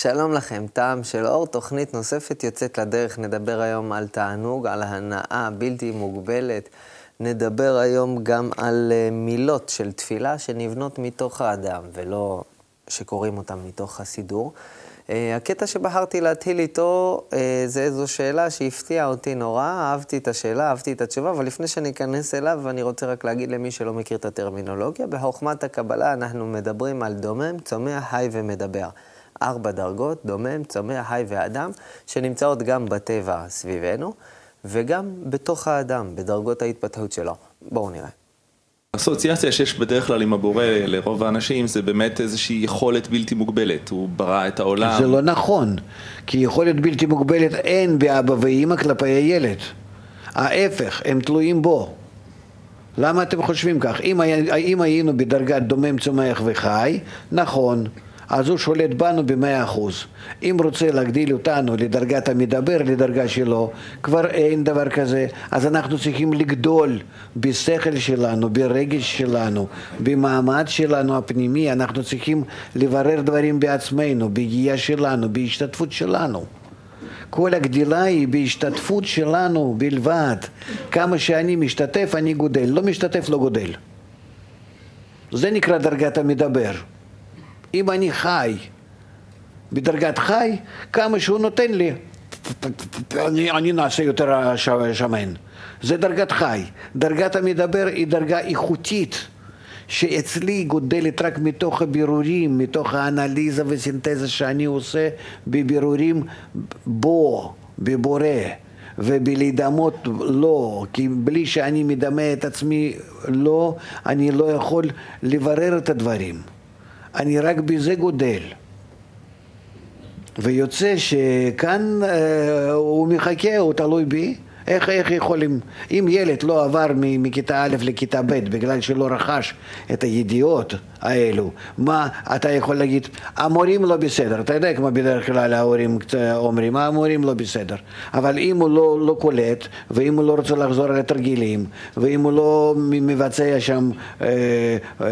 שלום לכם, טעם של אור, תוכנית נוספת יוצאת לדרך. נדבר היום על תענוג, על הנאה בלתי מוגבלת. נדבר היום גם על אה, מילות של תפילה שנבנות מתוך האדם, ולא שקוראים אותן מתוך הסידור. אה, הקטע שבחרתי להתחיל איתו אה, זה איזו שאלה שהפתיעה אותי נורא, אהבתי את השאלה, אהבתי את התשובה, אבל לפני שאני אכנס אליו, אני רוצה רק להגיד למי שלא מכיר את הטרמינולוגיה, בחוכמת הקבלה אנחנו מדברים על דומם, צומח, חי ומדבר. ארבע דרגות, דומם, צומח, חי ואדם, שנמצאות גם בטבע סביבנו, וגם בתוך האדם, בדרגות ההתפתחות שלו. בואו נראה. האסוציאציה שיש בדרך כלל עם הבורא לרוב האנשים זה באמת איזושהי יכולת בלתי מוגבלת, הוא ברא את העולם. זה לא נכון, כי יכולת בלתי מוגבלת אין באבא ואימא כלפי הילד. ההפך, הם תלויים בו. למה אתם חושבים כך? אם, אם היינו בדרגת דומם, צומח וחי, נכון. אז הוא שולט בנו במאה אחוז. אם רוצה להגדיל אותנו לדרגת המדבר, לדרגה שלו, כבר אין דבר כזה. אז אנחנו צריכים לגדול בשכל שלנו, ברגש שלנו, במעמד שלנו הפנימי, אנחנו צריכים לברר דברים בעצמנו, בהגיעה שלנו, בהשתתפות שלנו. כל הגדילה היא בהשתתפות שלנו בלבד. כמה שאני משתתף, אני גודל. לא משתתף, לא גודל. זה נקרא דרגת המדבר. אם אני חי בדרגת חי, כמה שהוא נותן לי, אני, אני נעשה יותר שמן. זה דרגת חי. דרגת המדבר היא דרגה איכותית. שאצלי גודלת רק מתוך הבירורים, מתוך האנליזה וסינתזה שאני עושה בבירורים בו, בבורא, ובלהידמות לא, כי בלי שאני מדמה את עצמי לא, אני לא יכול לברר את הדברים. אני רק בזה גודל. ויוצא שכאן אה, הוא מחכה, הוא תלוי בי. איך, איך יכולים, אם ילד לא עבר מכיתה א' לכיתה ב' בגלל שלא רכש את הידיעות האלו, מה אתה יכול להגיד? המורים לא בסדר, אתה יודע כמו בדרך כלל ההורים אומרים, המורים לא בסדר, אבל אם הוא לא, לא קולט, ואם הוא לא רוצה לחזור על התרגילים, ואם הוא לא מבצע שם אה, אה,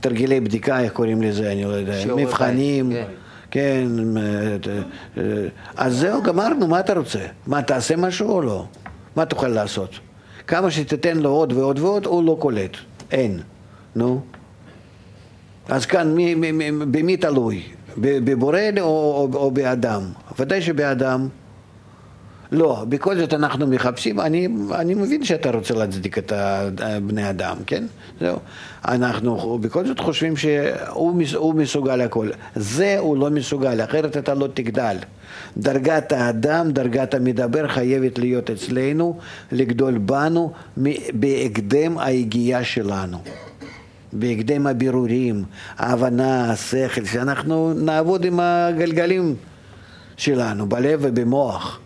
תרגילי בדיקה, איך קוראים לזה, אני לא יודע, מבחנים. כן. כן, אה, אה, אז זהו, גמרנו, מה אתה רוצה? מה, תעשה משהו או לא? מה תוכל לעשות? כמה שתיתן לו עוד ועוד ועוד, הוא לא קולט. אין. נו. אז כאן, מי, מי, מי, במי תלוי? בבורא או, או, או באדם? ודאי שבאדם. לא, בכל זאת אנחנו מחפשים, אני, אני מבין שאתה רוצה להצדיק את בני אדם, כן? זהו. אנחנו בכל זאת חושבים שהוא מסוגל הכל. זה הוא לא מסוגל, אחרת אתה לא תגדל. דרגת האדם, דרגת המדבר חייבת להיות אצלנו, לגדול בנו בהקדם היגיעה שלנו. בהקדם הבירורים, ההבנה, השכל, שאנחנו נעבוד עם הגלגלים שלנו, בלב ובמוח.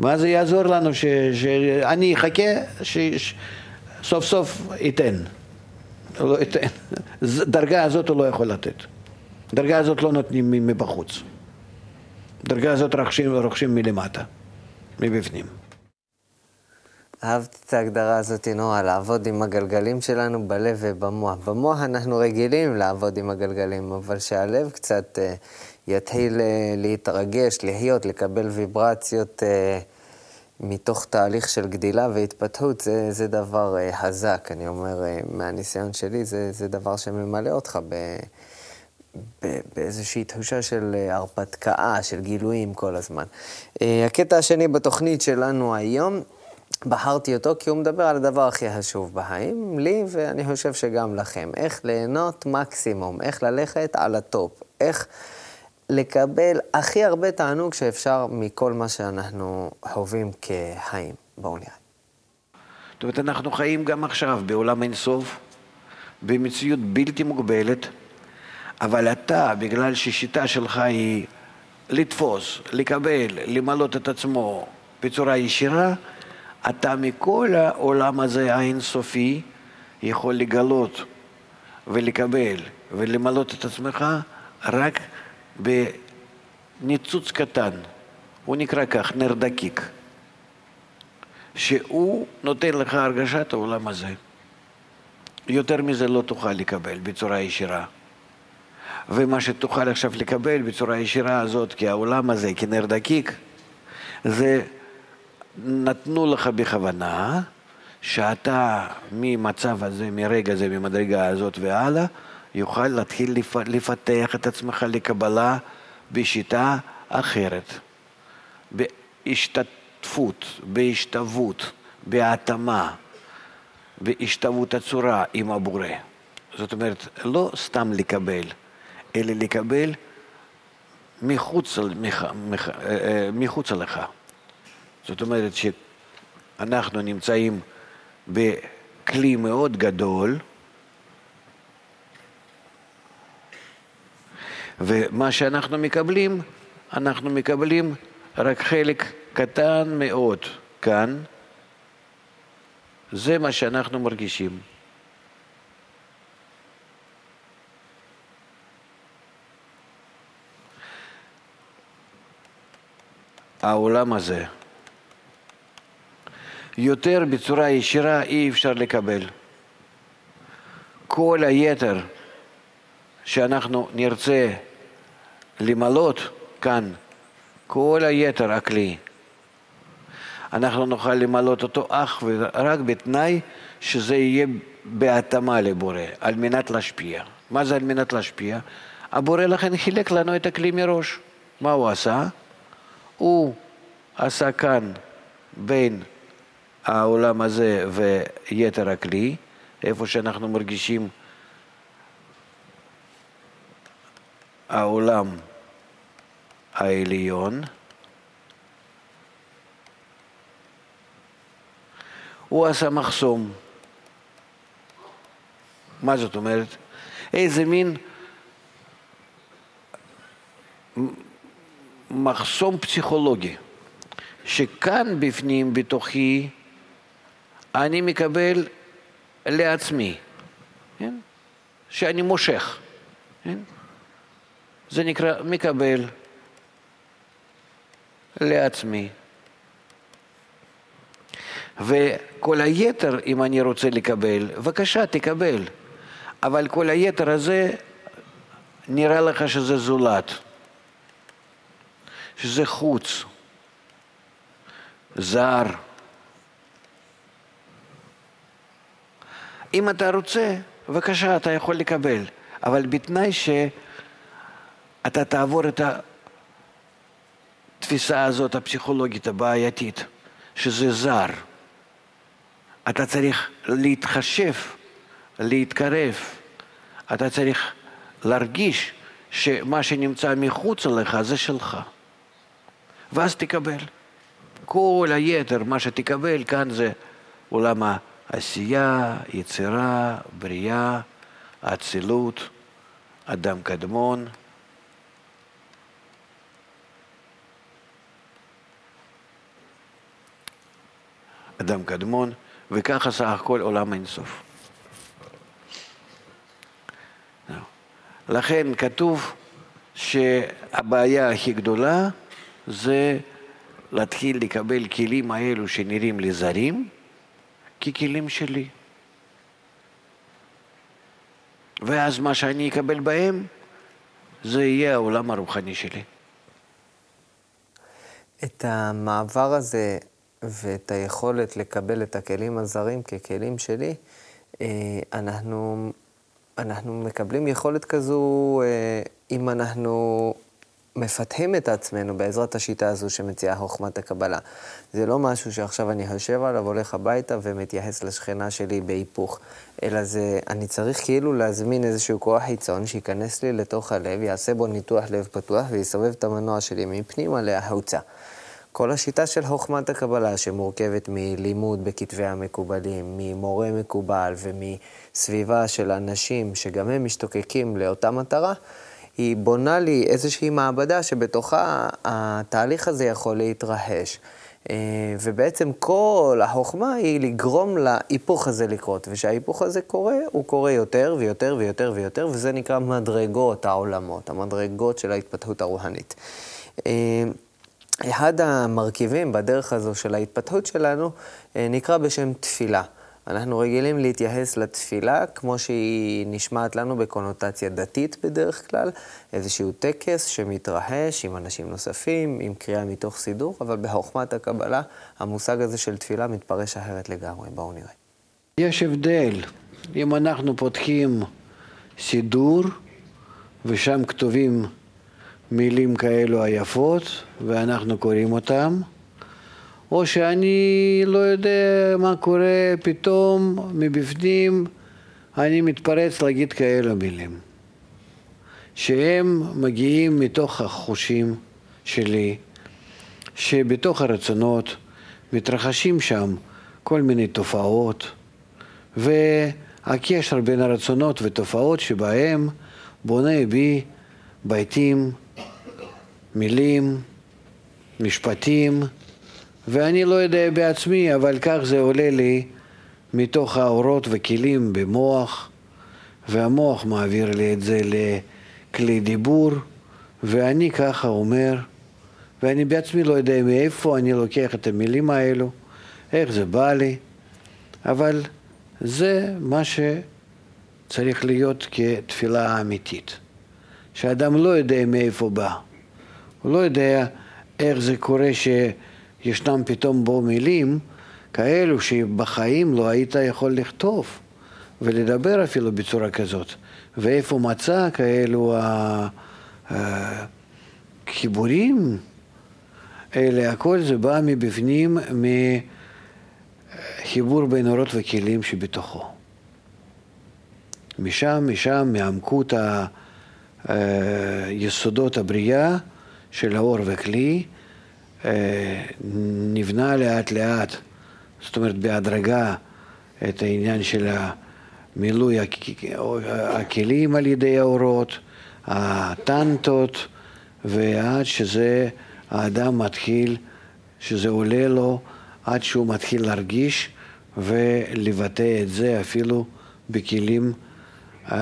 מה זה יעזור לנו ש, שאני אחכה שסוף סוף ייתן. לא ייתן. דרגה הזאת הוא לא יכול לתת. דרגה הזאת לא נותנים מבחוץ. דרגה הזאת רוכשים, רוכשים מלמטה, מבפנים. אהבתי את ההגדרה הזאת, נועה, לעבוד עם הגלגלים שלנו בלב ובמוח. במוח אנחנו רגילים לעבוד עם הגלגלים, אבל שהלב קצת uh, יתחיל uh, להתרגש, לחיות, לקבל ויברציות uh, מתוך תהליך של גדילה והתפתחות, זה, זה דבר uh, חזק. אני אומר, מהניסיון שלי, זה, זה דבר שממלא אותך ב... באיזושהי תחושה של אה, הרפתקה, של גילויים כל הזמן. אה, הקטע השני בתוכנית שלנו היום, בחרתי אותו כי הוא מדבר על הדבר הכי חשוב בחיים, לי ואני חושב שגם לכם. איך ליהנות מקסימום, איך ללכת על הטופ, איך לקבל הכי הרבה תענוג שאפשר מכל מה שאנחנו חווים כחיים. בואו נראה. זאת אומרת, אנחנו חיים גם עכשיו בעולם אינסוף, במציאות בלתי מוגבלת. אבל אתה, בגלל ששיטה שלך היא לתפוס, לקבל, למלות את עצמו בצורה ישירה, אתה מכל העולם הזה האינסופי יכול לגלות ולקבל ולמלות את עצמך רק בניצוץ קטן, הוא נקרא כך, נר דקיק, שהוא נותן לך הרגשת העולם הזה. יותר מזה לא תוכל לקבל בצורה ישירה. ומה שתוכל עכשיו לקבל בצורה ישירה הזאת, כי העולם הזה, כנר דקיק, זה נתנו לך בכוונה שאתה ממצב הזה, מרגע זה, ממדרגה הזאת והלאה, יוכל להתחיל לפתח את עצמך לקבלה בשיטה אחרת, בהשתתפות, בהשתוות, בהתאמה, בהשתוות הצורה עם הבורא. זאת אומרת, לא סתם לקבל, אלא לקבל מחוץ, מח, מח, אה, אה, מחוץ לך. זאת אומרת שאנחנו נמצאים בכלי מאוד גדול, ומה שאנחנו מקבלים, אנחנו מקבלים רק חלק קטן מאוד כאן, זה מה שאנחנו מרגישים. העולם הזה. יותר בצורה ישירה אי אפשר לקבל. כל היתר שאנחנו נרצה למלות כאן, כל היתר הכלי, אנחנו נוכל למלות אותו אך ורק בתנאי שזה יהיה בהתאמה לבורא, על מנת להשפיע. מה זה על מנת להשפיע? הבורא לכן חילק לנו את הכלי מראש. מה הוא עשה? הוא עשה כאן בין העולם הזה ויתר הכלי, איפה שאנחנו מרגישים העולם העליון, הוא עשה מחסום. מה זאת אומרת? איזה מין מחסום פסיכולוגי, שכאן בפנים, בתוכי, אני מקבל לעצמי, כן? שאני מושך. כן? זה נקרא מקבל לעצמי. וכל היתר, אם אני רוצה לקבל, בבקשה, תקבל. אבל כל היתר הזה, נראה לך שזה זולת. שזה חוץ, זר. אם אתה רוצה, בבקשה, אתה יכול לקבל, אבל בתנאי שאתה תעבור את התפיסה הזאת הפסיכולוגית הבעייתית, שזה זר. אתה צריך להתחשב, להתקרב, אתה צריך להרגיש שמה שנמצא מחוץ לך זה שלך. ואז תקבל. כל היתר, מה שתקבל כאן זה עולם העשייה, יצירה, בריאה, אצילות, אדם קדמון. אדם קדמון, וככה סך הכל עולם אינסוף. לכן כתוב שהבעיה הכי גדולה זה להתחיל לקבל כלים האלו שנראים לי זרים ככלים שלי. ואז מה שאני אקבל בהם זה יהיה העולם הרוחני שלי. את המעבר הזה ואת היכולת לקבל את הכלים הזרים ככלים שלי, אה, אנחנו, אנחנו מקבלים יכולת כזו אה, אם אנחנו מפתחים את עצמנו בעזרת השיטה הזו שמציעה חוכמת הקבלה. זה לא משהו שעכשיו אני יושב עליו, הולך הביתה ומתייחס לשכנה שלי בהיפוך, אלא זה, אני צריך כאילו להזמין איזשהו כוח חיצון שייכנס לי לתוך הלב, יעשה בו ניתוח לב פתוח ויסובב את המנוע שלי מפנימה להחוצה. כל השיטה של חוכמת הקבלה, שמורכבת מלימוד בכתבי המקובלים, ממורה מקובל ומסביבה של אנשים שגם הם משתוקקים לאותה מטרה, היא בונה לי איזושהי מעבדה שבתוכה התהליך הזה יכול להתרחש. אה, ובעצם כל החוכמה היא לגרום להיפוך הזה לקרות, וכשההיפוך הזה קורה, הוא קורה יותר ויותר ויותר ויותר, וזה נקרא מדרגות העולמות, המדרגות של ההתפתחות הרוחנית. אחד המרכיבים בדרך הזו של ההתפתחות שלנו אה, נקרא בשם תפילה. אנחנו רגילים להתייחס לתפילה כמו שהיא נשמעת לנו בקונוטציה דתית בדרך כלל, איזשהו טקס שמתרחש עם אנשים נוספים, עם קריאה מתוך סידור, אבל בחוכמת הקבלה המושג הזה של תפילה מתפרש אחרת לגמרי. בואו נראה. יש הבדל. אם אנחנו פותחים סידור ושם כתובים מילים כאלו היפות ואנחנו קוראים אותם, או שאני לא יודע מה קורה, פתאום מבפנים אני מתפרץ להגיד כאלו מילים, שהם מגיעים מתוך החושים שלי, שבתוך הרצונות מתרחשים שם כל מיני תופעות, והקשר בין הרצונות ותופעות שבהם בונה בי ביתים, מילים, משפטים, ואני לא יודע בעצמי, אבל כך זה עולה לי מתוך האורות וכלים במוח, והמוח מעביר לי את זה לכלי דיבור, ואני ככה אומר, ואני בעצמי לא יודע מאיפה אני לוקח את המילים האלו, איך זה בא לי, אבל זה מה שצריך להיות כתפילה אמיתית. שאדם לא יודע מאיפה בא, הוא לא יודע איך זה קורה ש... ישנם פתאום בו מילים כאלו שבחיים לא היית יכול לכתוב ולדבר אפילו בצורה כזאת. ואיפה מצא כאלו החיבורים אלה, הכל זה בא מבפנים, מחיבור בין אורות וכלים שבתוכו. משם, משם, מעמקות היסודות הבריאה של האור וכלי, אה, נבנה לאט לאט, זאת אומרת בהדרגה, את העניין של מילוי הכלים על ידי האורות, הטנטות, ועד שזה, האדם מתחיל, שזה עולה לו, עד שהוא מתחיל להרגיש ולבטא את זה אפילו בכלים אה,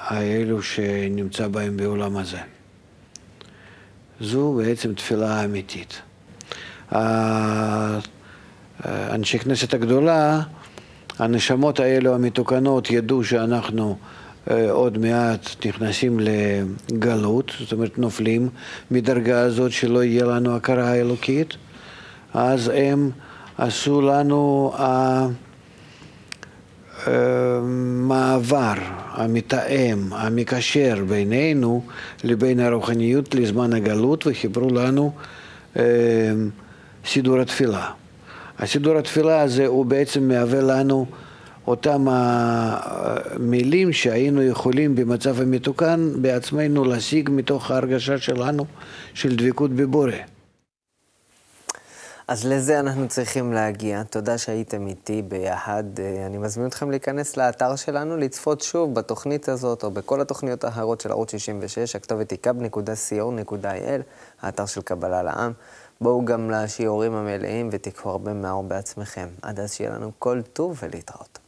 האלו שנמצא בהם בעולם הזה. זו בעצם תפילה אמיתית. אנשי כנסת הגדולה, הנשמות האלו המתוקנות ידעו שאנחנו אה, עוד מעט נכנסים לגלות, זאת אומרת נופלים מדרגה הזאת שלא יהיה לנו הכרה האלוקית, אז הם עשו לנו המעבר, המתאם, המקשר בינינו לבין הרוחניות לזמן הגלות וחיברו לנו אה, סידור התפילה. הסידור התפילה הזה הוא בעצם מהווה לנו אותם המילים שהיינו יכולים במצב המתוקן בעצמנו להשיג מתוך ההרגשה שלנו של דבקות בבורא. אז לזה אנחנו צריכים להגיע. תודה שהייתם איתי ביחד. אה, אני מזמין אתכם להיכנס לאתר שלנו, לצפות שוב בתוכנית הזאת או בכל התוכניות האחרות של ערוץ 66, הכתובת היא kub.co.il, האתר של קבלה לעם. בואו גם לשיעורים המלאים ותיקחו הרבה מהאור בעצמכם. עד אז שיהיה לנו כל טוב ולהתראות.